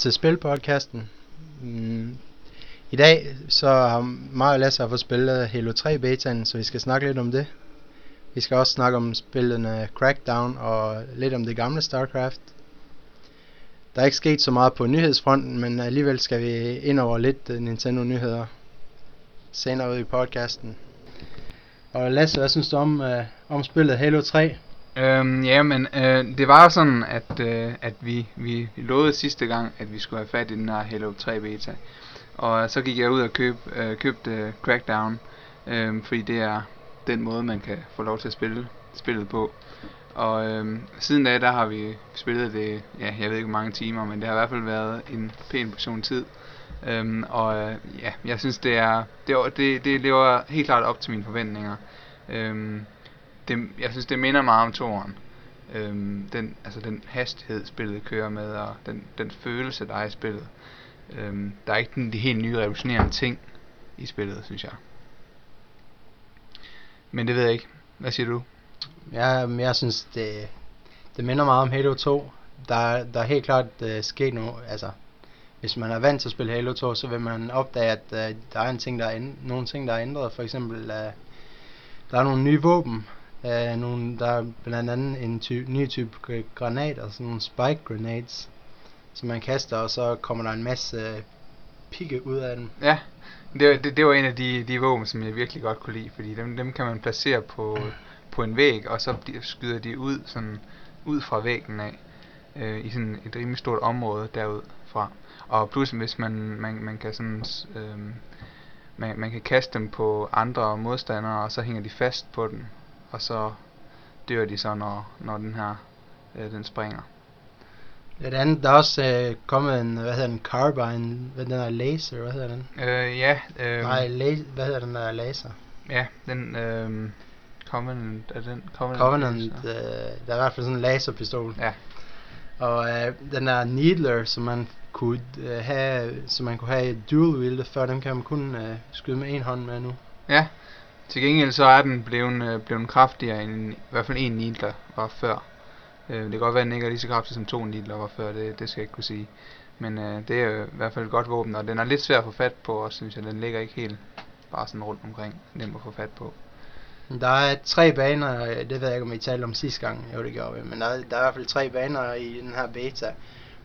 til Spilpodcasten. Mm. I dag så har mig og Lasse fået spillet Halo 3 betaen, så vi skal snakke lidt om det. Vi skal også snakke om spillene Crackdown og lidt om det gamle StarCraft. Der er ikke sket så meget på nyhedsfronten, men alligevel skal vi ind over lidt øh, Nintendo nyheder senere ud i podcasten. Og Lasse, hvad synes du om, uh, om spillet Halo 3? Øhm, ja, men øh, det var sådan, at, øh, at vi, vi lovede sidste gang, at vi skulle have fat i den her Halo 3 beta. Og så gik jeg ud og køb, øh, købte Crackdown, øh, fordi det er den måde, man kan få lov til at spille spillet på. Og øh, siden da, der har vi spillet det, ja, jeg ved ikke hvor mange timer, men det har i hvert fald været en pæn portion tid. Øhm, og øh, ja, jeg synes det er, det, det, det lever helt klart op til mine forventninger. Øhm, det, jeg synes det minder meget om toren. Øhm, den, altså den hastighed spillet kører med, og den, den følelse der er i spillet. Øhm, der er ikke den, de helt nye revolutionerende ting i spillet, synes jeg. Men det ved jeg ikke. Hvad siger du? Ja, jeg synes det, det minder meget om Halo 2. Der, der er helt klart uh, sket noget, altså hvis man er vant til at spille Halo 2, så vil man opdage, at uh, der er en ting, der er en, nogle ting, der er ændret. For eksempel, uh, der er nogle nye våben. Uh, nogle, der er blandt andet en ty- ny type granater, sådan nogle spike grenades, som man kaster, og så kommer der en masse pigge ud af den. Ja, det, det, det var en af de, de våben, som jeg virkelig godt kunne lide, fordi dem, dem kan man placere på, på en væg, og så skyder de ud, sådan, ud fra væggen af, øh, i sådan et rimelig stort område derud fra. Og plus hvis man, man, man kan sådan, øh, man, man kan kaste dem på andre modstandere, og så hænger de fast på den, og så dør de så, når, når den her, øh, den springer. Et andet, der er også øh, kommet en, hvad hedder den, carbine, hvad den er, laser, hvad hedder den? Øh, ja. Øh, Nej, la- hvad hedder den der laser? Ja, den, øh, Covenant, er den Covenant? Covenant, øh, der er i hvert fald sådan en laserpistol. Ja. Og øh, den der Needler, som man kunne øh, have, som man kunne have dual wield før, dem kan man kun øh, skyde med en hånd med nu. Ja, til gengæld så er den blevet, øh, blevet kraftigere end i hvert fald en Nidler var før. Øh, det kan godt være, at den ikke er lige så kraftig som to Nidler var før, det, det skal jeg ikke kunne sige. Men øh, det er jo i hvert fald et godt våben, og den er lidt svær at få fat på også, synes jeg. Den ligger ikke helt bare sådan rundt omkring, nem at få fat på. Der er tre baner, det ved jeg ikke om I talte om sidste gang, jo det gjorde vi, men der, er, der er i hvert fald tre baner i den her beta.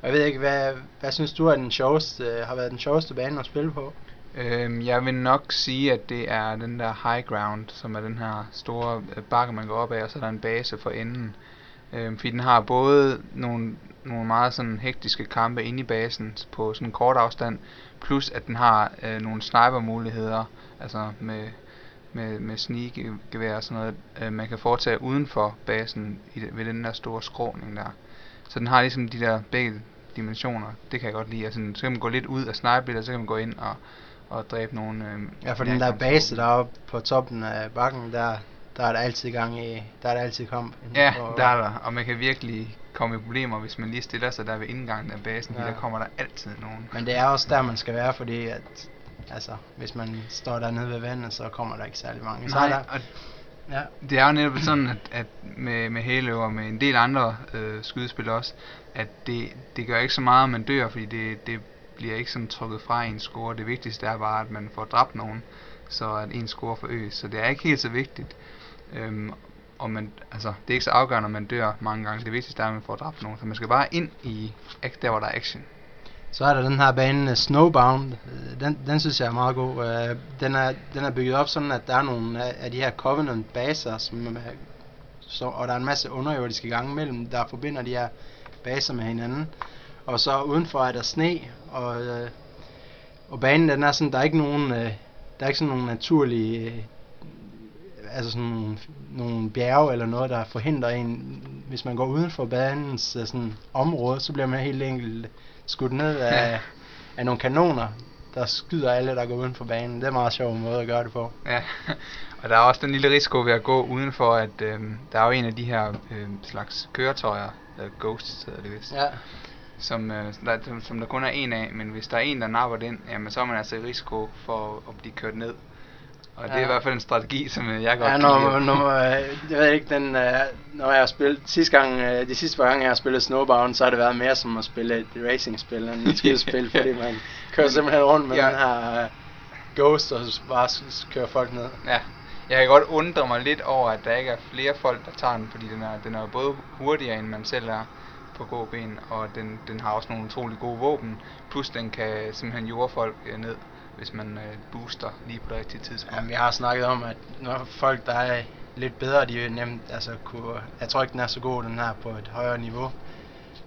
Og jeg ved ikke, hvad, hvad synes du er den sjoveste, øh, har været den sjoveste bane at spille på? Øhm, jeg vil nok sige, at det er den der high ground, som er den her store øh, bakke, man går op af, og så er der en base for enden. Øhm, fordi den har både nogle, nogle meget sådan hektiske kampe inde i basen på sådan en kort afstand, plus at den har øh, nogle sniper muligheder, altså med med, med sneak-gevær og sådan noget, øh, man kan foretage uden for basen i, ved den der store skråning der. Så den har ligesom de der begge dimensioner. Det kan jeg godt lide. Altså, så kan man gå lidt ud af snipe så kan man gå ind og, og dræbe nogle... Øh, ja, for den der base deroppe på toppen af bakken, der, der er der altid gang i, der er der altid kamp. Ja, og, der er der, og man kan virkelig komme i problemer, hvis man lige stiller sig der ved indgangen af basen, ja. der kommer der altid nogen. Men det er også der, man skal være, fordi at Altså, hvis man står dernede ved vandet, så kommer der ikke særlig mange. Så Nej, der, og ja. det er jo netop sådan, at, at med, med Halo og med en del andre øh, skydespil også, at det, det gør ikke så meget, at man dør, fordi det, det bliver ikke sådan trukket fra en score. Det vigtigste er bare, at man får dræbt nogen, så at en score forøges. Så det er ikke helt så vigtigt. Øhm, og man, altså, det er ikke så afgørende, om man dør mange gange. Det vigtigste er, at man får dræbt nogen. Så man skal bare ind i, der hvor der er action. Så er der den her bane øh, Snowbound. Øh, den, den synes jeg er meget god. Øh, den, er, den er bygget op sådan, at der er nogle af, de her Covenant baser, som, så, og der er en masse underjordiske gange mellem, der forbinder de her baser med hinanden. Og så udenfor er der sne, og, uh, og banen den er sådan, der er ikke nogen, uh, der er ikke sådan nogen naturlige, uh, altså sådan nogle, nogle bjerge eller noget, der forhindrer en, hvis man går uden for banens uh, sådan område, så bliver man helt enkelt skudt ned af, ja. af nogle kanoner, der skyder alle, der går uden for banen. Det er en meget sjov måde at gøre det på. Ja, og der er også den lille risiko ved at gå udenfor, at øh, der er jo en af de her øh, slags køretøjer, øh, Ghosts hedder det vist. Ja. Som, øh, der, som der kun er en af, men hvis der er en, der napper den, jamen så er man altså i risiko for at blive kørt ned. Og det Ja. er i hvert fald en strategi, som øh, jeg godt Ja, kan når, lide. når, øh, jeg ved ikke, den, øh, når jeg har spillet, sidste gang, øh, de sidste par gange, jeg har spillet Snowbound, så har det været mere som at spille et racingspil, end et skydespil, fordi man kører simpelthen rundt med Ja. den her øh, Ghost, og bare kører folk ned. Ja, jeg kan godt undre mig lidt over, at der ikke er flere folk, der tager den, fordi den er, den er både hurtigere, end man selv er på gåben, og den, den har også nogle utrolig gode våben, plus den kan simpelthen jorde folk øh, ned, hvis man øh, booster lige på det rigtige tidspunkt. Jamen, vi har snakket om, at når folk, der er lidt bedre, de nemt, altså kunne, jeg tror ikke, den er så god, den her på et højere niveau.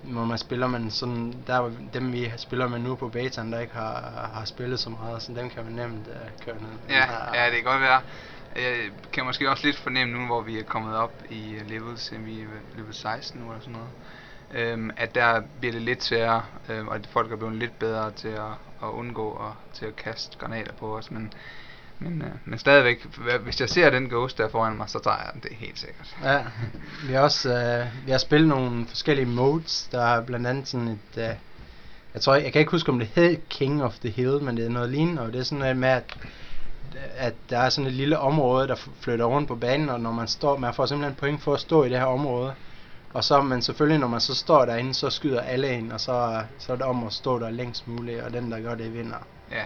Når man spiller, men sådan, der er dem vi spiller med nu på betaen, der ikke har, har spillet så meget, så dem kan man nemt uh, køre ned. Ja, ja, det kan godt være. Jeg kan måske også lidt fornemme nu, hvor vi er kommet op i levels, vi er level 16 nu eller sådan noget, øhm, at der bliver det lidt sværere, øhm, og at folk er blevet lidt bedre til at, at undgå og til at kaste granater på os, men, men, øh, men stadigvæk, hvis jeg ser den ghost der foran mig, så tager jeg den, det er helt sikkert. Ja, vi har også øh, vi har spillet nogle forskellige modes, der er blandt andet sådan et, øh, jeg tror, jeg kan ikke huske om det hed King of the Hill, men det er noget lignende, og det er sådan noget med, at, at der er sådan et lille område, der flytter rundt på banen, og når man står, man får simpelthen point for at stå i det her område, og så, men selvfølgelig, når man så står derinde, så skyder alle ind, og så, så er det om at stå der længst muligt, og den, der gør det, vinder. Ja.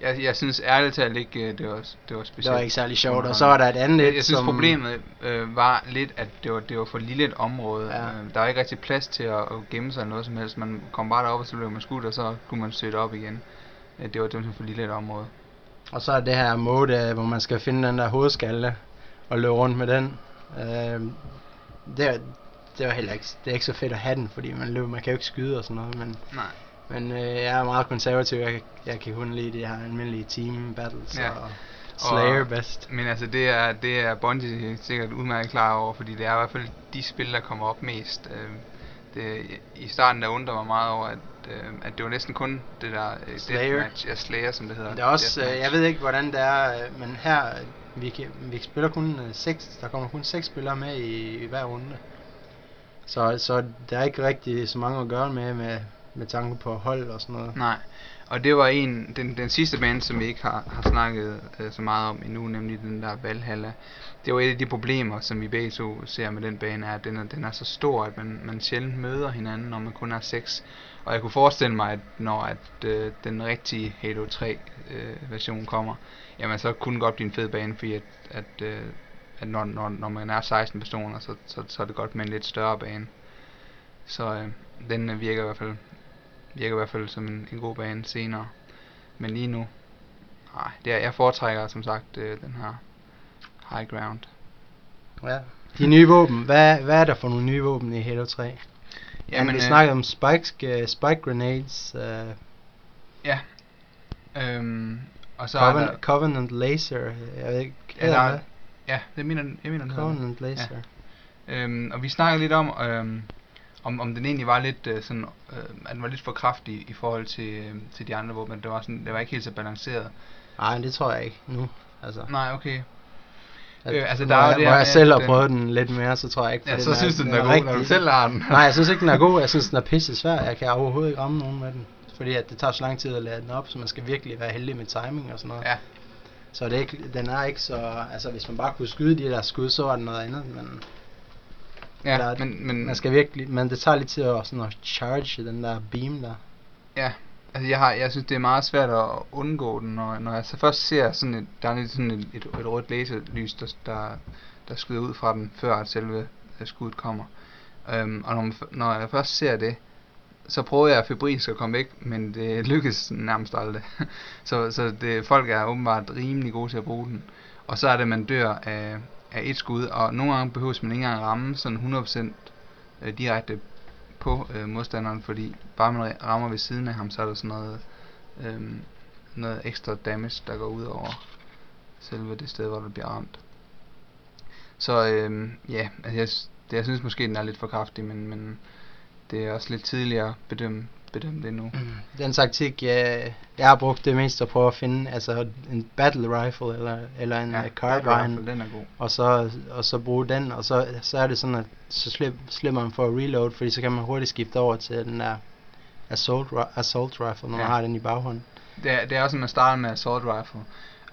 Jeg, jeg synes ærligt talt ikke, øh, det var, det var specielt. Det var ikke særlig sjovt, og så var der et andet Jeg, jeg synes som, problemet øh, var lidt, at det var, det var for lille et område. Ja. Øh, der var ikke rigtig plads til at, at gemme sig eller noget som helst. Man kom bare derop, og så blev man skudt, og så kunne man søge det op igen. Øh, det var simpelthen for lille et område. Og så er det her mode, øh, hvor man skal finde den der hovedskalle og løbe rundt med den. Øh, det, det var heller ikke, det er ikke så fedt at have den, fordi man løber, man kan jo ikke skyde og sådan noget, men, Nej. men øh, jeg er meget konservativ, jeg, jeg kan kun lide de her almindelige team battles Ja. og Slayer Og- bedst. Men altså, det er, det er Bungie sikkert udmærket klar over, fordi det er i hvert fald de spil, der kommer op mest. Øh, det, I starten der undrer mig meget over, at, øh, at det var næsten kun det der øh, Slayer. Deathmatch, ja, Slayer, som det hedder. Men det er også, øh, jeg ved ikke hvordan det er, øh, men her, øh, vi, kan, vi spiller kun øh, seks, der kommer kun seks spillere med i, i hver runde. Så, så der er ikke rigtig så mange at gøre med, med, med tanke på hold og sådan noget. Nej, og det var en, den, den sidste bane, som vi ikke har, har snakket øh, så meget om endnu, nemlig den der Valhalla. Det var et af de problemer, som vi begge to ser med den bane, er, at den er, den er så stor, at man, man sjældent møder hinanden, når man kun er seks. Og jeg kunne forestille mig, at når at, øh, den rigtige Halo 3 øh, version kommer, jamen så kunne den godt blive en fed bane, fordi at, at, øh, at når, når, når man er 16 personer, så, så, så er det godt med en lidt større bane. Så øh, den øh, virker i hvert fald virker i hvert fald som en, en god bane senere. Men lige nu, nej, det er, jeg foretrækker som sagt øh, den her high ground. Ja. De nye våben, hvad, hvad er der for nogle nye våben i Halo 3? Jamen, vi øh, snakkede om spike, uh, spike grenades, uh, Ja. Øhm, og så Covenant, er der, Covenant Laser, jeg ved ikke, Ja, der er- ja, det mener, jeg mener, den hedder. Covenant Laser. Øhm, og vi snakkede lidt om, øhm, om, om den egentlig var lidt øh, sådan, øh, at den var lidt for kraftig i forhold til, øh, til de andre våben. Det var, sådan, det var ikke helt så balanceret. Nej, det tror jeg ikke nu. Altså, Nej, okay. at, øh, altså, der er jeg, jo det her jeg selv har prøvet den lidt mere, så tror jeg ikke, Ja, så synes du, den er god, rigtig. når du selv har den. Nej, jeg synes ikke, den er god. Jeg synes, den er pisse svær. Jeg kan overhovedet ikke ramme nogen med den. Fordi at det tager så lang tid at lade den op, så man skal virkelig være heldig med timing og sådan noget. Ja, Så det er ikke, den er ikke så... Altså, hvis man bare kunne skyde de der skud, så var det noget andet. Men, ja Eller- men, men man skal virkelig... Men det tager lidt tid at, sådan at charge den der beam der. Ja, altså jeg, har, jeg synes det er meget svært at undgå den, når, når jeg så først ser sådan et, der er lidt sådan et, et, et rødt laserlys, der, der, der skyder ud fra den, før at selve skuddet kommer. Øhm, og når, man, når jeg først ser det, så prøver jeg febrilsk at komme væk, men det lykkedes nærmest aldrig. så så det, folk er åbenbart rimelig gode til at bruge den. Og så er det, at man dør af, af et skud, og nogle gange behøves man ikke engang ramme sådan 100% øh, direkte på øh, modstanderen, fordi bare man rammer ved siden af ham, så er der sådan noget, øh, noget ekstra damage, der går ud over selve det sted, hvor du bliver ramt. Så øh, ja, altså jeg, det, jeg synes måske, den er lidt for kraftig, men, men det er også lidt tidligere at bedømme, bedømme det nu. Den taktik, jeg, jeg har brugt det mest at prøve at finde, altså en battle rifle eller, eller en ja, carbine, den er god. og så, og så bruge den, og så, så er det sådan, at så slip, slipper man for at reload, fordi så kan man hurtigt skifte over til den der assault, assault rifle, når ja. Man har den i baghånden. Det er, det er også, at man starter med assault rifle.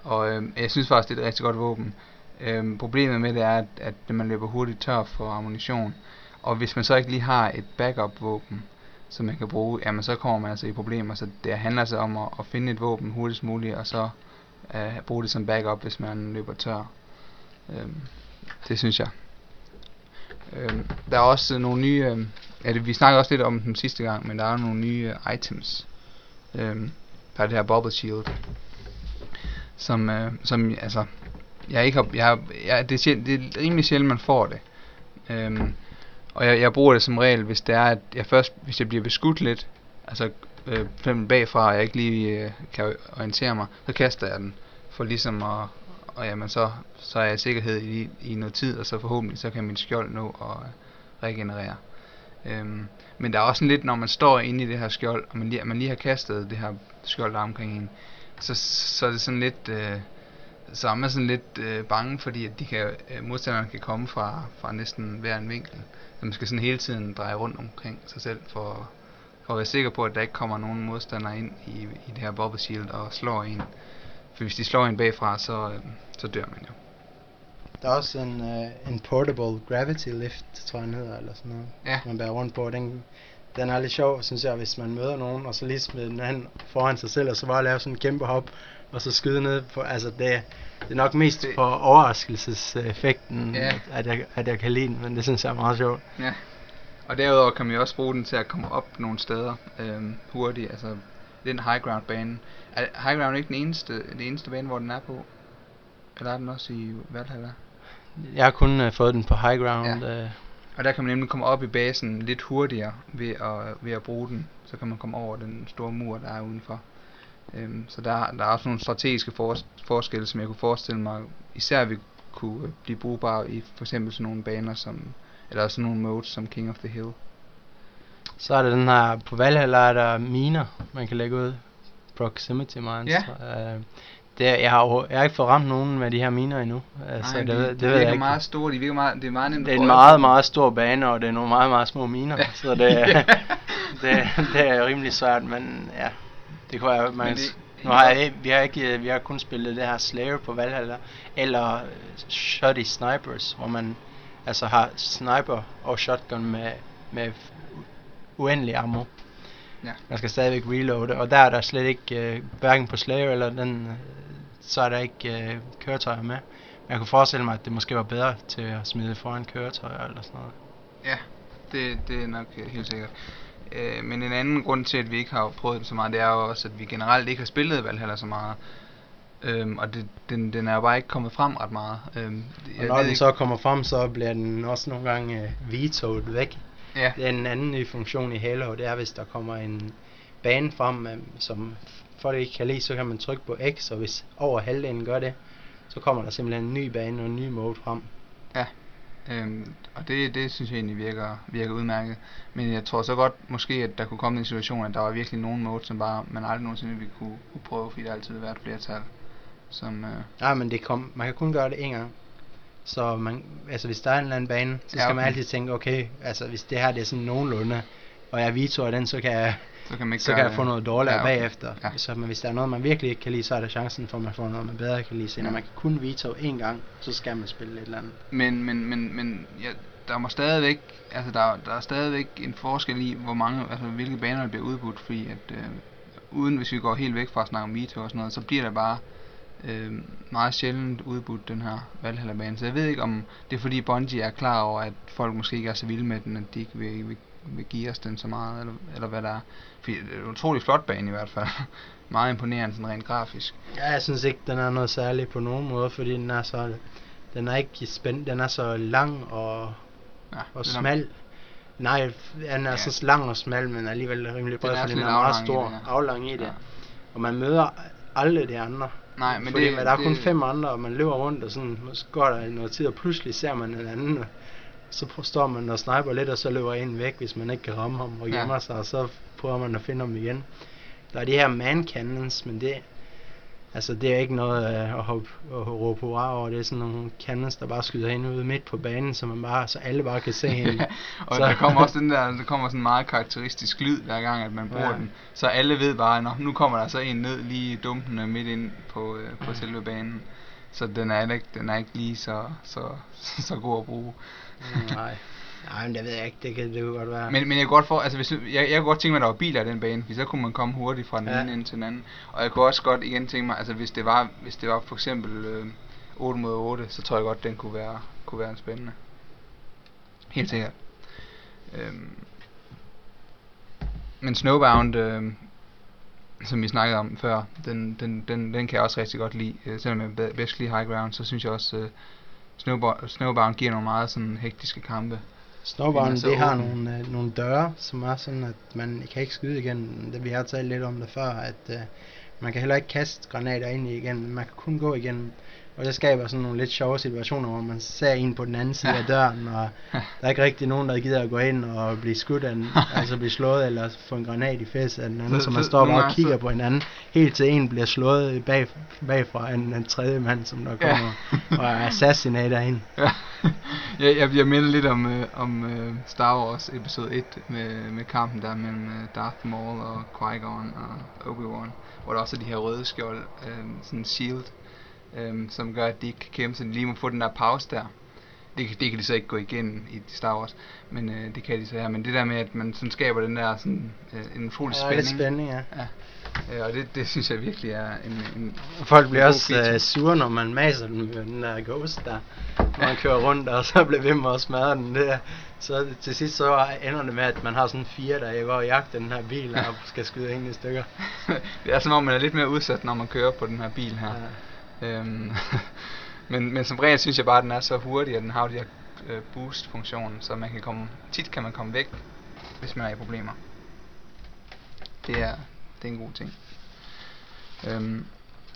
Og øh, jeg synes faktisk, det er et rigtig godt våben. Øh, problemet med det er, at, at man løber hurtigt tør for ammunition. Og hvis man så ikke lige har et backup våben, som man kan bruge, jamen så kommer man altså i problemer. Så det handler altså om at, at finde et våben hurtigst muligt, og så øh, bruge det som backup, hvis man løber tør. Øhm, det synes jeg. Øhm, der er også nogle nye, øh, ja, det, vi snakkede også lidt om dem sidste gang, men der er nogle nye øh, items. Øhm, der er det her Bubble Shield, som, øh, som altså, jeg ikke har, jeg, har, jeg, det, er sjældent, det er rimelig sjældent, man får det. Øhm, og jeg, jeg bruger det som regel, hvis det er, at jeg først, hvis jeg bliver beskudt lidt, altså øh, fem bagfra, og jeg ikke lige øh, kan orientere mig, så kaster jeg den, for ligesom at, og jamen så, så er jeg i sikkerhed i, i noget tid, og så forhåbentlig så kan min skjold nå at regenerere. Øhm, men der er også lidt, når man står inde i det her skjold, og man lige, man lige har kastet det her skjold der omkring en, så, så er det sådan lidt, øh, så er man sådan lidt øh, bange, fordi at de kan, øh, modstanderne kan komme fra, fra næsten hver en vinkel. Så man skal sådan hele tiden dreje rundt omkring sig selv, for, for at være sikker på, at der ikke kommer nogen modstandere ind i, i det her bubble shield og slår en. For hvis de slår en bagfra, så, øh, så dør man jo. Der er også en, uh, en portable gravity lift, tror jeg den hedder, eller sådan noget. Ja. Man bærer rundt på. Den, den er lidt sjov, synes jeg, hvis man møder nogen, og så lige smide den anden foran sig selv, og så bare lave sådan en kæmpe hop, og så skyde ned på, altså det, det er nok mest Det- for overraskelseseffekten, Ja. at, jeg, at jeg kan lide den, men det synes jeg er meget sjovt. Ja. Og derudover kan man jo også bruge den til at komme op nogle steder øhm, hurtigt. Altså den high ground bane. Er high ground ikke den eneste, den eneste bane, hvor den er på? Eller er den også i Valhalla? Jeg har kun uh, fået den på high ground. Ja. Uh, Og der kan man nemlig komme op i basen lidt hurtigere ved at, ved at bruge den. Så kan man komme over den store mur, der er udenfor. Øhm, så der, der er også nogle strategiske fors- forskelle, som jeg kunne forestille mig, især vil kunne øh, blive brugbare i for eksempel sådan nogle baner som, eller sådan nogle modes som King of the Hill. så er der den her, på Valhalla er der miner, man kan lægge ud. Proximity mines. Ja. Uh, det, jeg, har, jeg har ikke fået ramt nogen med de her miner endnu. Uh, så Nej, det, de, ved- de det ved virker meget store, de virker meget, det er meget nemt Det er en meget, meget stor bane, og det er nogle meget, meget små miner. Så det, det, det er rimelig svært, men ja. Det kunne være, man, det, nu har jeg, vi har ikke, vi har kun spillet det her Slayer på Valhalla, eller øh, Shotty Snipers, hvor man altså har sniper og shotgun med, med uendelig ammo. Ja. Man skal stadigvæk reloade, og der er der slet ikke, øh, hverken på Slayer eller den, øh, så er der ikke øh, køretøjer med. Men jeg kunne forestille mig, at det måske var bedre til at smide foran køretøjer eller sådan noget. Ja, det, det er nok øh, helt sikkert. Øh, men en anden grund til, at vi ikke har prøvet det så meget, det er jo også, at vi generelt ikke har spillet Valhalla så meget. Øhm, og det, den, den er jo bare ikke kommet frem ret meget. Øhm, Og når den så kommer frem, så bliver den også nogle gange øh, vetoet væk. Ja, Det er en anden ny funktion i Halo, det er hvis der kommer en bane frem, øh, som folk ikke kan lide, så kan man trykke på X, og hvis over halvdelen gør det, så kommer der simpelthen en ny bane og en ny mode frem. øhm, og det, det synes jeg egentlig virker, virker udmærket. Men jeg tror så godt måske, at der kunne komme en situation, at der var virkelig nogen mode, som bare man aldrig nogensinde ville kunne, kunne prøve, fordi der altid vil være et flertal. Som, øh, Nej, men det kom, man kan kun gøre det en gang. Så man, altså hvis der er en eller anden bane, så Ja, skal man okay. altid tænke, okay, altså hvis det her det er sådan nogenlunde, og jeg vetoer den, så kan jeg, så kan man ikke så kan jeg få noget dårligere Ja, okay. bagefter. Ja. Så, men hvis der er noget, man virkelig ikke kan lide, så er der chancen for, at man får noget, man bedre kan lide. Så når Ja. man kan kun veto en gang, så skal man spille et eller andet. Men, men, men, men ja, der må stadigvæk, altså der, der er stadigvæk en forskel i, hvor mange, altså hvilke baner der bliver udbudt, fordi at, øh, uden hvis vi går helt væk fra at snakke om Mito og sådan noget, så bliver der bare øh, meget sjældent udbudt den her Valhalla-bane. Så jeg ved ikke, om det er fordi Bungie er klar over, at folk måske ikke er så vilde med den, at de ikke vil, vil, vil give os den så meget, eller, eller hvad der er. Fordi det er en utrolig flot bane i hvert fald. meget imponerende sådan rent grafisk. Ja, jeg synes ikke, den er noget særligt på nogen måde, fordi den er så, den er ikke spændt, den er så lang og, Ja, og smal. Nej, den er Ja. så lang og smal, men alligevel rimelig bred, fordi den lidt er meget stor, det, ja. aflang i det. Ja. Og man møder aldrig de andre. Nej, men fordi det, der er kun det, fem andre, og man løber rundt, og sådan, så går der noget tid, og pludselig ser man en anden, og så står man og sniper lidt, og så løber en væk, hvis man ikke kan ramme ham, og Ja. gemmer sig, og så prøver man at finde ham igen. Der er de her man cannons, men det, Altså, det er ikke noget øh, at, hoppe, at råbe hurra over. Det er sådan nogle cannons, der bare skyder ind ude midt på banen, så, man bare, så alle bare kan se hende. og så, der kommer også den der, der kommer sådan en meget karakteristisk lyd hver gang, at man bruger ja. den. Så alle ved bare, at nu kommer der så en ned lige dumpende midt ind på, øh, på selve banen. Så den er ikke, den er ikke lige så, så, så god at bruge. Nej. Nej, men det ved jeg ikke, det kan det jo godt være. Men, men jeg kan godt for, altså hvis, jeg, jeg kunne godt tænke mig, at der var biler i den bane, fordi så kunne man komme hurtigt fra den ja. ene ind til den anden. Og jeg kunne også godt igen tænke mig, altså hvis det var, hvis det var for eksempel øh, 8 mod 8, så tror jeg godt, den kunne være, kunne være spændende. Helt sikkert. Øhm. Men Snowbound, øh, som vi snakkede om før, den, den, den, den kan jeg også rigtig godt lide. Øh, selvom jeg bedst lide High Ground, så synes jeg også, øh, Snowbound, Snowbound giver nogle meget sådan hektiske kampe. Snowbound, det har nogle, øh, nogle døre, som er sådan, at man kan ikke skyde igen. Det, vi har talt lidt om det før, at øh, man kan heller ikke kaste granater ind i igen. Man kan kun gå igennem og det skaber sådan nogle lidt sjove situationer, hvor man ser en på den anden side af døren, og der er ikke rigtig nogen, der gider at gå ind og blive skudt, af, altså blive slået, eller få en granat i fæs af den anden, så, så man står bare og kigger på hinanden, helt til en bliver slået bag, bagfra en, en tredje mand, som der kommer ja. og er assassinator ind. Ja. jeg, jeg, jeg minder lidt om, øh, om øh, Star Wars episode 1 med, med kampen der mellem øh, Darth Maul og Qui-Gon og Obi-Wan, hvor der også er de her røde skjold, øh, sådan shield, øhm, som gør, at de ikke kan kæmpe, så de lige må få den der pause der. Det, det kan de så ikke gå igen i Star Wars, men øh, det kan de så her. Men det der med, at man sådan skaber den der sådan, øh, en fuld spænding. Ja, spænding, ja. ja. Øh, og det, det synes jeg virkelig er en, en Folk bliver også uh, sure, når man maser den med den der ghost der. Når man kører rundt, og så bliver ved med at smadre den der. Så til sidst så ender det med, at man har sådan fire, der går og jagter den her bil, og skal skyde en i stykker. det er som om, man er lidt mere udsat, når man kører på den her bil her. Ja. Øhm, men, men som regel synes jeg bare, at den er så hurtig, at den har de her øh, boost-funktionen, så man kan komme, tit kan man komme væk, hvis man er i problemer. Det er, det er en god ting. Øhm,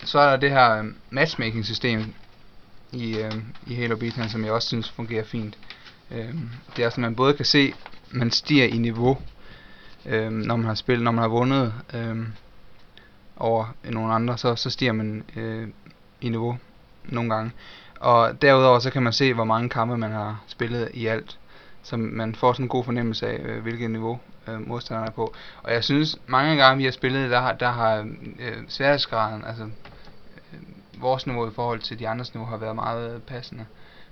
så er der det her øh, matchmaking-system i, øh, i Halo Beat'en, som jeg også synes fungerer fint. Øhm, det er sådan, at man både kan se, man stiger i niveau, øhm, når man har spillet, når man har vundet øhm, over nogle andre, så, så stiger man øh, i niveau nogle gange. Og derudover så kan man se, hvor mange kampe man har spillet i alt. Så man får sådan en god fornemmelse af, øh, hvilket niveau øh, modstanderne er på. Og jeg synes, mange gange vi har spillet, der har, der har øh, sværhedsgraden, altså øh, vores niveau i forhold til de andres niveau, har været meget passende.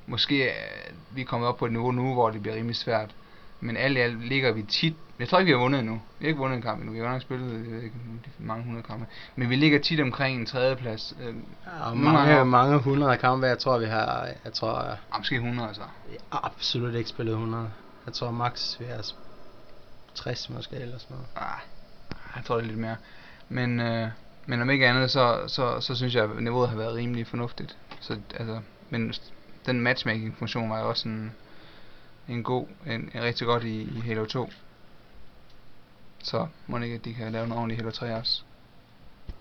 Måske øh, vi kommet op på et niveau nu, hvor det bliver rimelig svært. Men alt i alt ligger vi tit... Jeg tror ikke, vi har vundet endnu. Vi har ikke vundet en kamp endnu. Vi har nok spillet jeg ved ikke, mange hundrede kampe. Men vi ligger tit omkring en tredjeplads. Øh, ja, mange, har, mange hundrede kampe. Jeg tror, vi har... Jeg tror, ja, måske 100 altså. Jeg har absolut ikke spillet 100. Jeg tror max vi har 60 måske eller sådan noget. Ah, jeg tror det er lidt mere. Men, øh, men om ikke andet, så, så, så synes jeg, at niveauet har været rimelig fornuftigt. Så, altså, men den matchmaking-funktion var jo også en en god, en, en rigtig godt i, i Halo 2. Så må ikke, at de kan lave noget ordentligt Halo 3 også.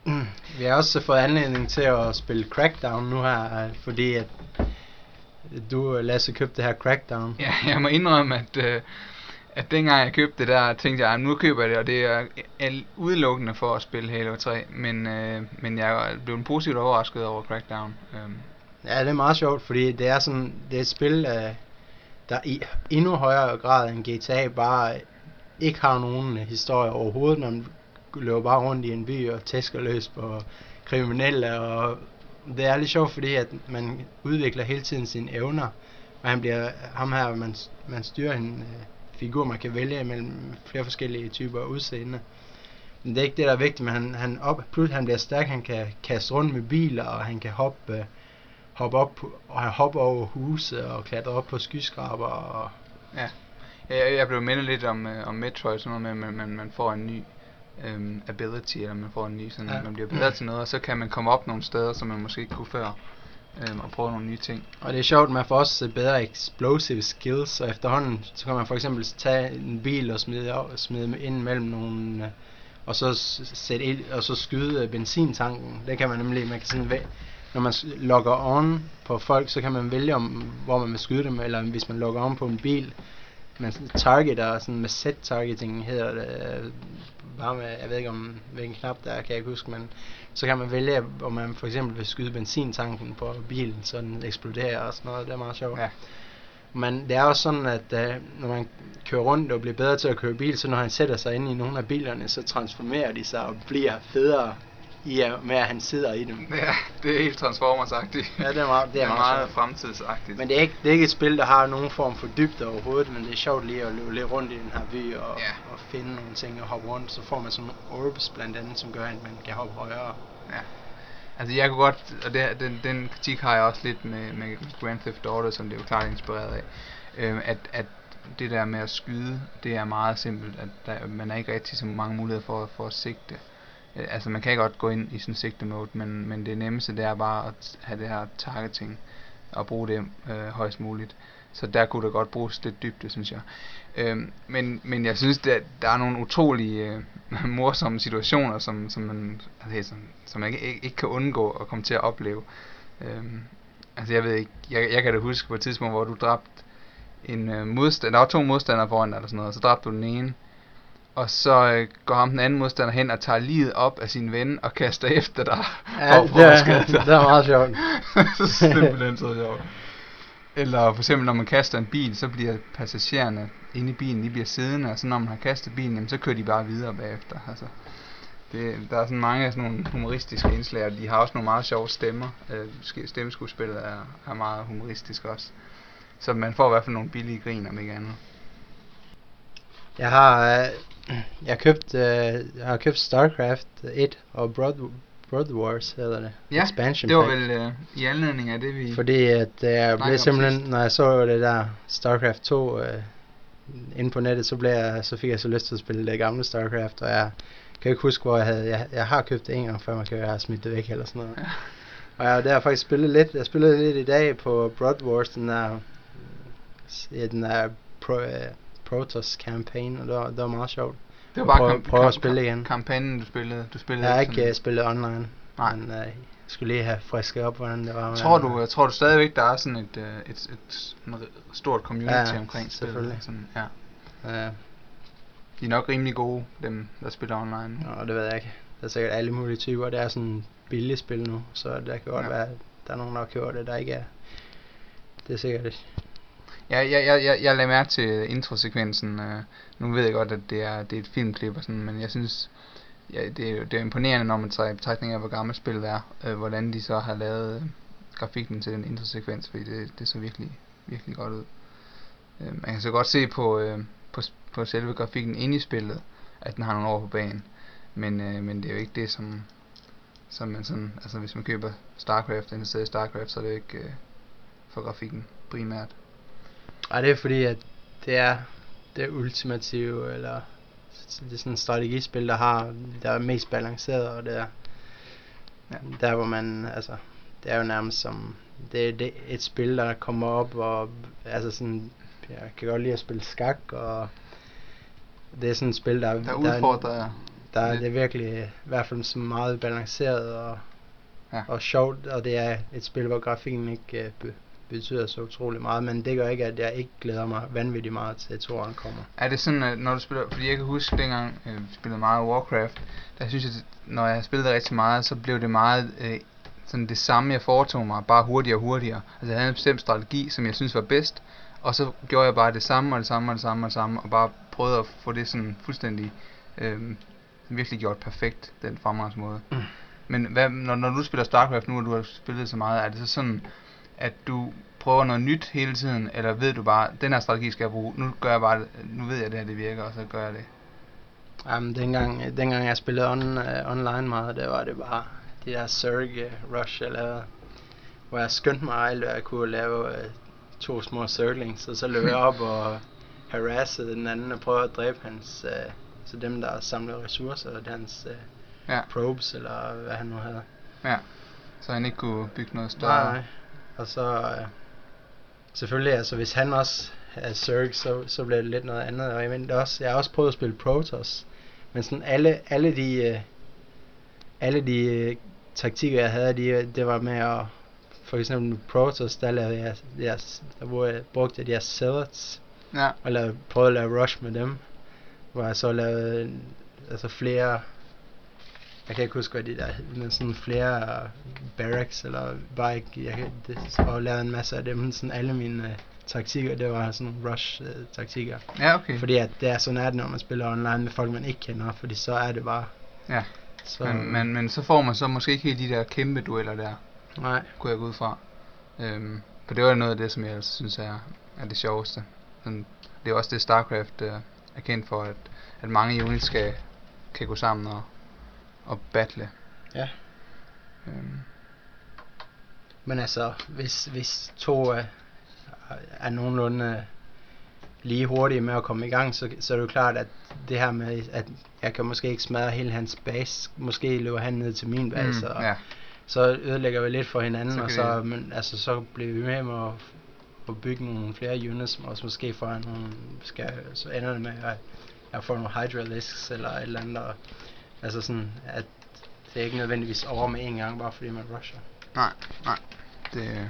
Vi har også fået anledning til at spille Crackdown nu her, fordi at du, Lasse, købte det her Crackdown. Ja, jeg må indrømme, at, uh, at dengang jeg købte det der, tænkte jeg, at nu køber jeg det, og det er udelukkende for at spille Halo 3. Men, uh, men jeg blev positivt overrasket over Crackdown. Um. Ja, det er meget sjovt, fordi det er sådan, det er et spil, uh, der i endnu højere grad end GTA bare ikke har nogen historie overhovedet. Man løber bare rundt i en by og tæsker løs på kriminelle, og det er lidt sjovt, fordi at man udvikler hele tiden sine evner, og han bliver, ham her, man, man styrer en uh, figur, man kan vælge mellem flere forskellige typer udseende. Men det er ikke det, der er vigtigt, men han, han, op, pludselig han bliver stærk, han kan kaste rundt med biler, og han kan hoppe uh, hoppe op og hoppe over huse og klatre op på skyskraber og ja. Jeg, jeg blev mindet lidt om, øh, om Metroid, sådan noget med, at man, man får en ny øhm, ability, eller man får en ny, sådan, ja. man bliver bedre til noget, og så kan man komme op nogle steder, som man måske ikke kunne før, øhm, og prøve nogle nye ting. Og det er sjovt, man får også bedre explosive skills, og efterhånden, så kan man for eksempel tage en bil og smide, smide ind mellem nogle, øh, og så sætte ild, og så skyde benzintanken. Det kan man nemlig, man kan sådan når man logger on på folk, så kan man vælge om, hvor man vil skyde dem, eller hvis man logger on på en bil, man targeter sådan med set targeting hedder det, øh, bare med, jeg ved ikke om hvilken knap der er, kan jeg ikke huske, men så kan man vælge, om man for eksempel vil skyde benzintanken på bilen, så den eksploderer og sådan noget, det er meget sjovt. Ja. Men det er også sådan, at uh, når man kører rundt og bliver bedre til at køre bil, så når han sætter sig ind i nogle af bilerne, så transformerer de sig og bliver federe i at, med, at han sidder i dem. Ja, det er helt Transformers-agtigt. Ja, det er meget, det er det er meget, meget fremtidsagtigt. Men det er, ikke, det er ikke et spil, der har nogen form for dybde overhovedet, men det er sjovt lige at løbe lidt rundt i den her by og, Ja. og finde nogle ting og hoppe rundt. Så får man sådan nogle orbs blandt andet, som gør, at man kan hoppe højere. Ja. Altså jeg kunne godt, og det, den, den kritik har jeg også lidt med, med Grand Theft Auto, som det er jo klart inspireret af, øh, at, at det der med at skyde, det er meget simpelt, at der, man har ikke rigtig så mange muligheder for, for at sigte. Øh, altså man kan godt gå ind i sådan sigte mode, men, men det nemmeste det er bare at have det her targeting og bruge det øh, højst muligt. Så der kunne der godt bruges lidt dybde, synes jeg. Øhm, men, men jeg synes, at der er nogle utrolige øh, morsomme situationer, som, som, man, altså, som, som man ikke, ikke, ikke kan undgå at komme til at opleve. Øhm, altså jeg ved ikke, jeg, jeg kan da huske på et tidspunkt, hvor du dræbte en øh, modstander, der var to modstandere foran dig eller sådan noget, og så dræbte du den ene, og så øh, går ham den anden modstander hen og tager livet op af sin ven og kaster efter dig. for at det, er, det er meget sjovt. så simpelthen så sjovt. Eller for eksempel når man kaster en bil, så bliver passagererne inde i bilen, de bliver siddende, og så når man har kastet bilen, jamen, så kører de bare videre bagefter. Altså, det, der er sådan mange af sådan nogle humoristiske indslag, og de har også nogle meget sjove stemmer. Øh, stemmeskuespillet er, er meget humoristisk også. Så man får i hvert fald nogle billige grin, om ikke andet. Jeg har, øh, jeg købt, øh, jeg har købt StarCraft 1 og Broad, Broad Wars hedder det. Ja, Expansion det var pack. vel øh, i anledning af det, vi... Fordi at øh, jeg blev simpelthen, sidst. når jeg så det der StarCraft 2 øh, inde på nettet, så, blev jeg, så fik jeg så lyst til at spille det gamle StarCraft, og jeg kan ikke huske, hvor jeg havde, jeg, jeg har købt det en gang før, man kan have smidt det væk eller sådan noget. Ja. Og jeg har der faktisk spillet lidt, jeg spillede lidt i dag på Broad Wars, den der, ja, den der Pro, uh, Protoss campaign, og det var, det var meget sjovt. Det var bare prøv- kamp- prøv at spille igen. kampagnen, du spillede. Du spillede Jeg har ikke sådan- uh, spillet online, Nej. men jeg skulle lige have frisket op, hvordan det var. Tror du, tror du stadigvæk, der er sådan et, øh, et, et, sådan et stort community Ja, omkring spillet? Sådan, ja. uh, De er nok rimelig gode, dem der spiller online. Og det ved jeg ikke. Der er sikkert alle mulige typer. Det er sådan billigt spil nu, så der kan godt Ja. ja. være, at der er nogen, der har købt det, der ikke er. Det er sikkert Ja, jeg, jeg, jeg, jeg lagde mærke til introsekvensen. Øh, nu ved jeg godt, at det er, det er et filmklip og sådan, men jeg synes, ja, det, er, det er imponerende, når man tager i betragtning af, hvor gammelt spillet er, øh, hvordan de så har lavet øh, grafikken til den introsekvens, fordi det, det så virkelig, virkelig godt ud. Øh, man kan så godt se på, øh, på, på selve grafikken inde i spillet, at den har nogle år på banen. Men, øh, men det er jo ikke det, som, som man sådan, altså hvis man køber StarCraft, investerer i StarCraft, så er det ikke øh, for grafikken primært. Ej, det er fordi, at det er det ultimative, eller det er sådan et strategispil, der har, der er mest balanceret, og det er Ja. der, hvor man, altså, det er jo nærmest som, det er det, et spil, der kommer op, og altså sådan, jeg kan godt lide at spille skak, og det er sådan et spil, der, Der udfordrer der er lidt. det virkelig i hvert fald så meget balanceret og, Ja. og sjovt, og det er et spil, hvor grafikken ikke be, betyder så utrolig meget, men det gør ikke, at jeg ikke glæder mig vanvittigt meget til, at toren kommer. Er det sådan, at når du spiller, fordi jeg kan huske dengang, øh, vi spillede meget Warcraft, der synes jeg, når jeg spillede det rigtig meget, så blev det meget øh, sådan det samme, jeg foretog mig, bare hurtigere og hurtigere. Altså jeg havde en bestemt strategi, som jeg synes var bedst, og så gjorde jeg bare det samme, og det samme, og det samme, og det samme, og bare prøvede at få det sådan fuldstændig, øh, virkelig gjort perfekt, den fremgangsmåde. Mm. Men hvad, når, når du spiller StarCraft nu, og du har spillet så meget, er det så sådan, at du prøver noget nyt hele tiden, eller ved du bare, den her strategi skal jeg bruge, nu gør jeg bare det, nu ved jeg at det her det virker, og så gør jeg det. Jamen, dengang, dengang jeg spillede on, uh, online meget, der var det bare de der Zerg uh, rush, jeg lavede, hvor jeg skyndte mig alt, hvad jeg kunne lave uh, to små circlings, og så løb jeg op og harassede den anden og prøvede at dræbe hans, uh, så dem der samlede ressourcer, og hans uh, Ja, probes, eller hvad han nu havde. ja. Så han ikke kunne bygge noget større. Nej. Og så øh, selvfølgelig, altså hvis han også er Zerg, så, så bliver det lidt noget andet. Og jeg, mener, også, jeg har også prøvet at spille Protoss, men sådan alle, alle de, øh, alle de øh, taktikker, jeg havde, de, det var med at, for eksempel med Protoss, der lavede jeg, jeg der, hvor jeg brugte de her zealots, Ja. og lavede, prøvede at lave rush med dem, hvor jeg så lavede altså flere, jeg kan ikke huske hvad de der, men sådan flere barracks, eller bare ikke, jeg kan, det, og lavede en masse af dem, sådan alle mine uh, taktikker, det var sådan rush uh, taktikker. Ja, okay. Fordi at det er sådan er det, når man spiller online med folk, man ikke kender, fordi så er det bare... Ja. Så, Men, men, men så får man så måske ikke helt de der kæmpe dueller der, Nej, kunne jeg gå ud fra. Øhm, for det var noget af det, som jeg altså synes er, er det sjoveste. Sådan, det er også det StarCraft øh, er kendt for, at, at mange units skal, kan gå sammen og, og battle. Ja. Øhm, men altså, hvis, hvis to er, er nogenlunde lige hurtige med at komme i gang, så, så er det jo klart, at det her med, at jeg kan måske ikke smadre hele hans base, måske løber han ned til min base, mm, og ja. så ødelægger vi lidt for hinanden, Så og så, det- men, altså, så bliver vi med med at, at bygge nogle flere units, og også måske får jeg nogle, skal, så ender det med, at jeg får nogle Hydralisks eller et eller andet, og, altså sådan, at det er ikke nødvendigvis over med en gang, bare fordi man rusher. Nej, nej. Det,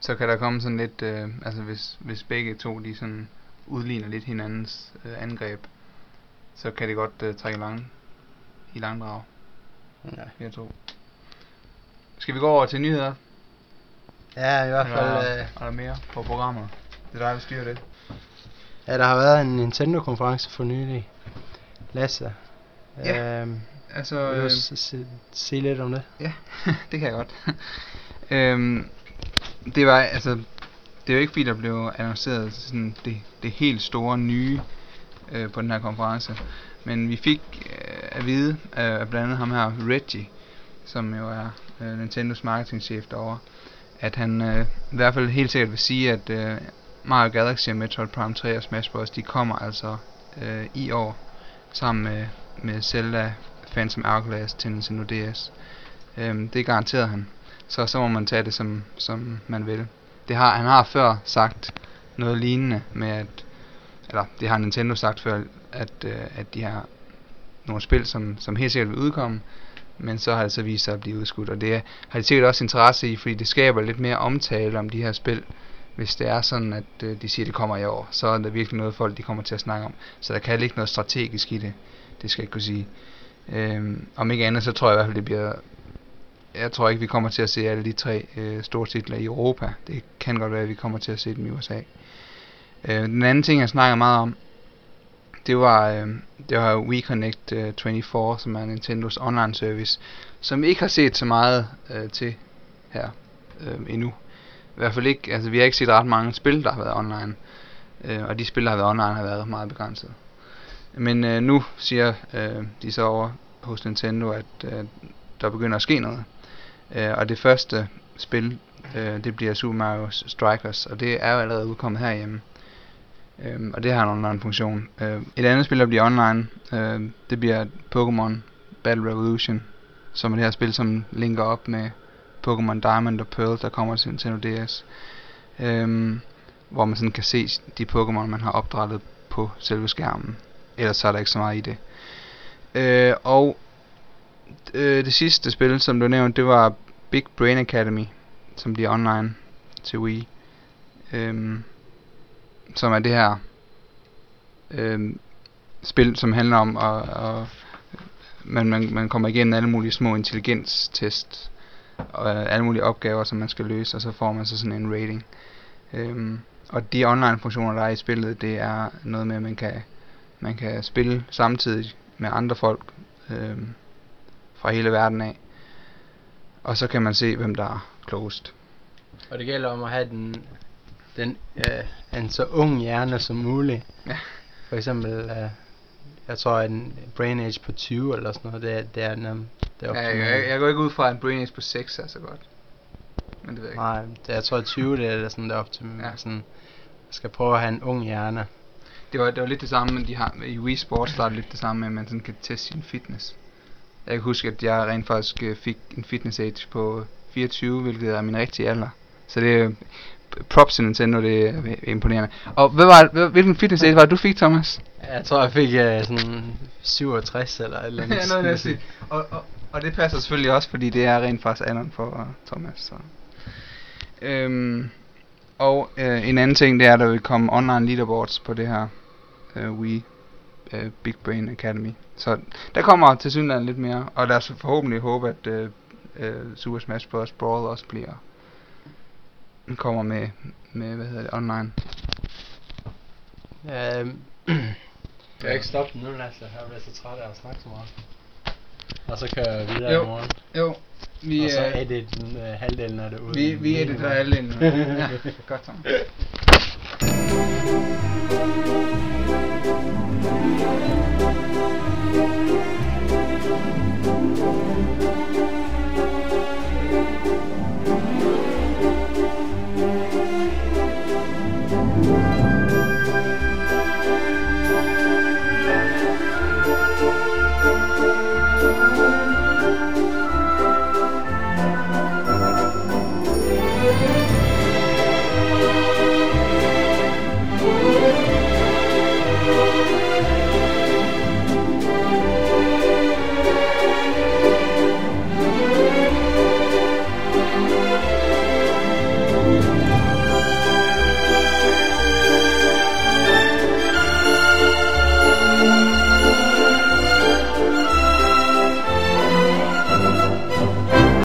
så kan der komme sådan lidt, øh, altså hvis, hvis begge to de sådan udligner lidt hinandens øh, angreb, så kan det godt øh, trække lang, i langdrag, Ja. jeg to. Skal vi gå over til nyheder? Ja, i hvert fald, Eller øh, er der mere på programmet? Det er dig, der styrer det. Ja, der har været en Nintendo-konference for nylig. Lasse. Ja, Øhm, Altså, vil du øh, s- s- sige lidt om det? Ja, det kan jeg godt. øhm, det var altså, det er jo ikke fordi der blev annonceret sådan det, det helt store nye øh, på den her konference, men vi fik øh, at vide øh, af blandt andet ham her Reggie, som jo er øh, Nintendos marketingchef derovre, at han øh, i hvert fald helt sikkert vil sige, at øh, Mario Galaxy og Metroid Prime 3 og Smash Bros. de kommer altså øh, i år sammen med, med Zelda Phantom Hourglass til Nintendo DS. Øhm, det garanterede han. Så så må man tage det som, som man vil. Det har, han har før sagt noget lignende med at, eller det har Nintendo sagt før, at, øh, at de har nogle spil, som, som helt sikkert vil udkomme, men så har det så vist sig at blive udskudt, og det har de sikkert også interesse i, fordi det skaber lidt mere omtale om de her spil, hvis det er sådan, at øh, de siger, at det kommer i år, så er der virkelig noget folk, de kommer til at snakke om. Så der kan ligge noget strategisk i det, det skal jeg ikke kunne sige. Øhm, om ikke andet, så tror jeg i hvert fald, det bliver... Jeg tror ikke, vi kommer til at se alle de tre øh, store titler i Europa. Det kan godt være, at vi kommer til at se dem i USA. Øh, den anden ting, jeg snakker meget om, det var, øh, det var WeConnect øh, 24, som er Nintendos online service, som vi ikke har set så meget øh, til her øh, endnu. I hvert fald ikke, altså vi har ikke set ret mange spil, der har været online. Øh, og de spil, der har været online, har været meget begrænset. Men øh, nu siger øh, de så over hos Nintendo, at øh, der begynder at ske noget. Øh, og det første spil, øh, det bliver Super Mario Strikers, og det er jo allerede udkommet herhjemme. Øh, og det har en online funktion. Øh, et andet spil, der bliver online, øh, det bliver Pokémon Battle Revolution, som er det her spil, som linker op med Pokémon Diamond og Pearl, der kommer til Nintendo DS. Øh, hvor man sådan kan se de Pokémon, man har opdrettet på selve skærmen. Ellers så er der ikke så meget i det. Øh, og øh, det sidste spil, som du nævnte, det var Big Brain Academy, som bliver online til Wii. Øhm, som er det her øhm, spil, som handler om at, at man, man, man kommer igennem alle mulige små intelligenstest og øh, alle mulige opgaver, som man skal løse, og så får man så sådan en rating. Øhm, og de online funktioner, der er i spillet, det er noget med, at man kan, man kan spille samtidig med andre folk øhm, fra hele verden af. Og så kan man se, hvem der er klogest. Og det gælder om at have den, den øh, en så ung hjerne som muligt. Ja. For eksempel, øh, jeg tror, at en brain age på 20 eller sådan noget, det er, det er, nem, det er Ja, jeg, jeg, jeg går ikke ud fra, at en Brain Age på 6 er så godt. Men det ved jeg ikke. Nej, det, jeg tror, at 20 det er sådan, det er op til ja. sådan, jeg skal prøve at have en ung hjerne. Det var, det var lidt det samme, men de har, i Wii Sports der er det lidt det samme med, at man sådan kan teste sin fitness. Jeg kan huske, at jeg rent faktisk øh, fik en fitness age på 24, hvilket er min rigtige alder. Så det er props til Nintendo, det er øh, imponerende. Og hvad var, hvilken fitness age var det, du fik, Thomas? Jeg tror, jeg fik øh, sådan 67 eller et eller andet. ja, noget sige. og, og, og det passer selvfølgelig også, fordi det er rent faktisk alderen for uh, Thomas. Så. Øhm, Og øh, en anden ting, det er, at der vil komme online leaderboards på det her øh, Wii øh, Big Brain Academy. Så der kommer til synligheden lidt mere, og lad os forhåbentlig håbe, at øh, øh, Super Smash Bros. Brawl også bliver kommer med, med hvad hedder det, online. Øhm, jeg kan ikke stoppe den nu, Lasse. Jeg bliver så træt af at snakke så meget. Og så kører jeg videre Jo. i morgen. Jo, vi, og så øh, edit den, øh, halvdelen af det ud. vi, vi editerer alle ind. ja, godt så.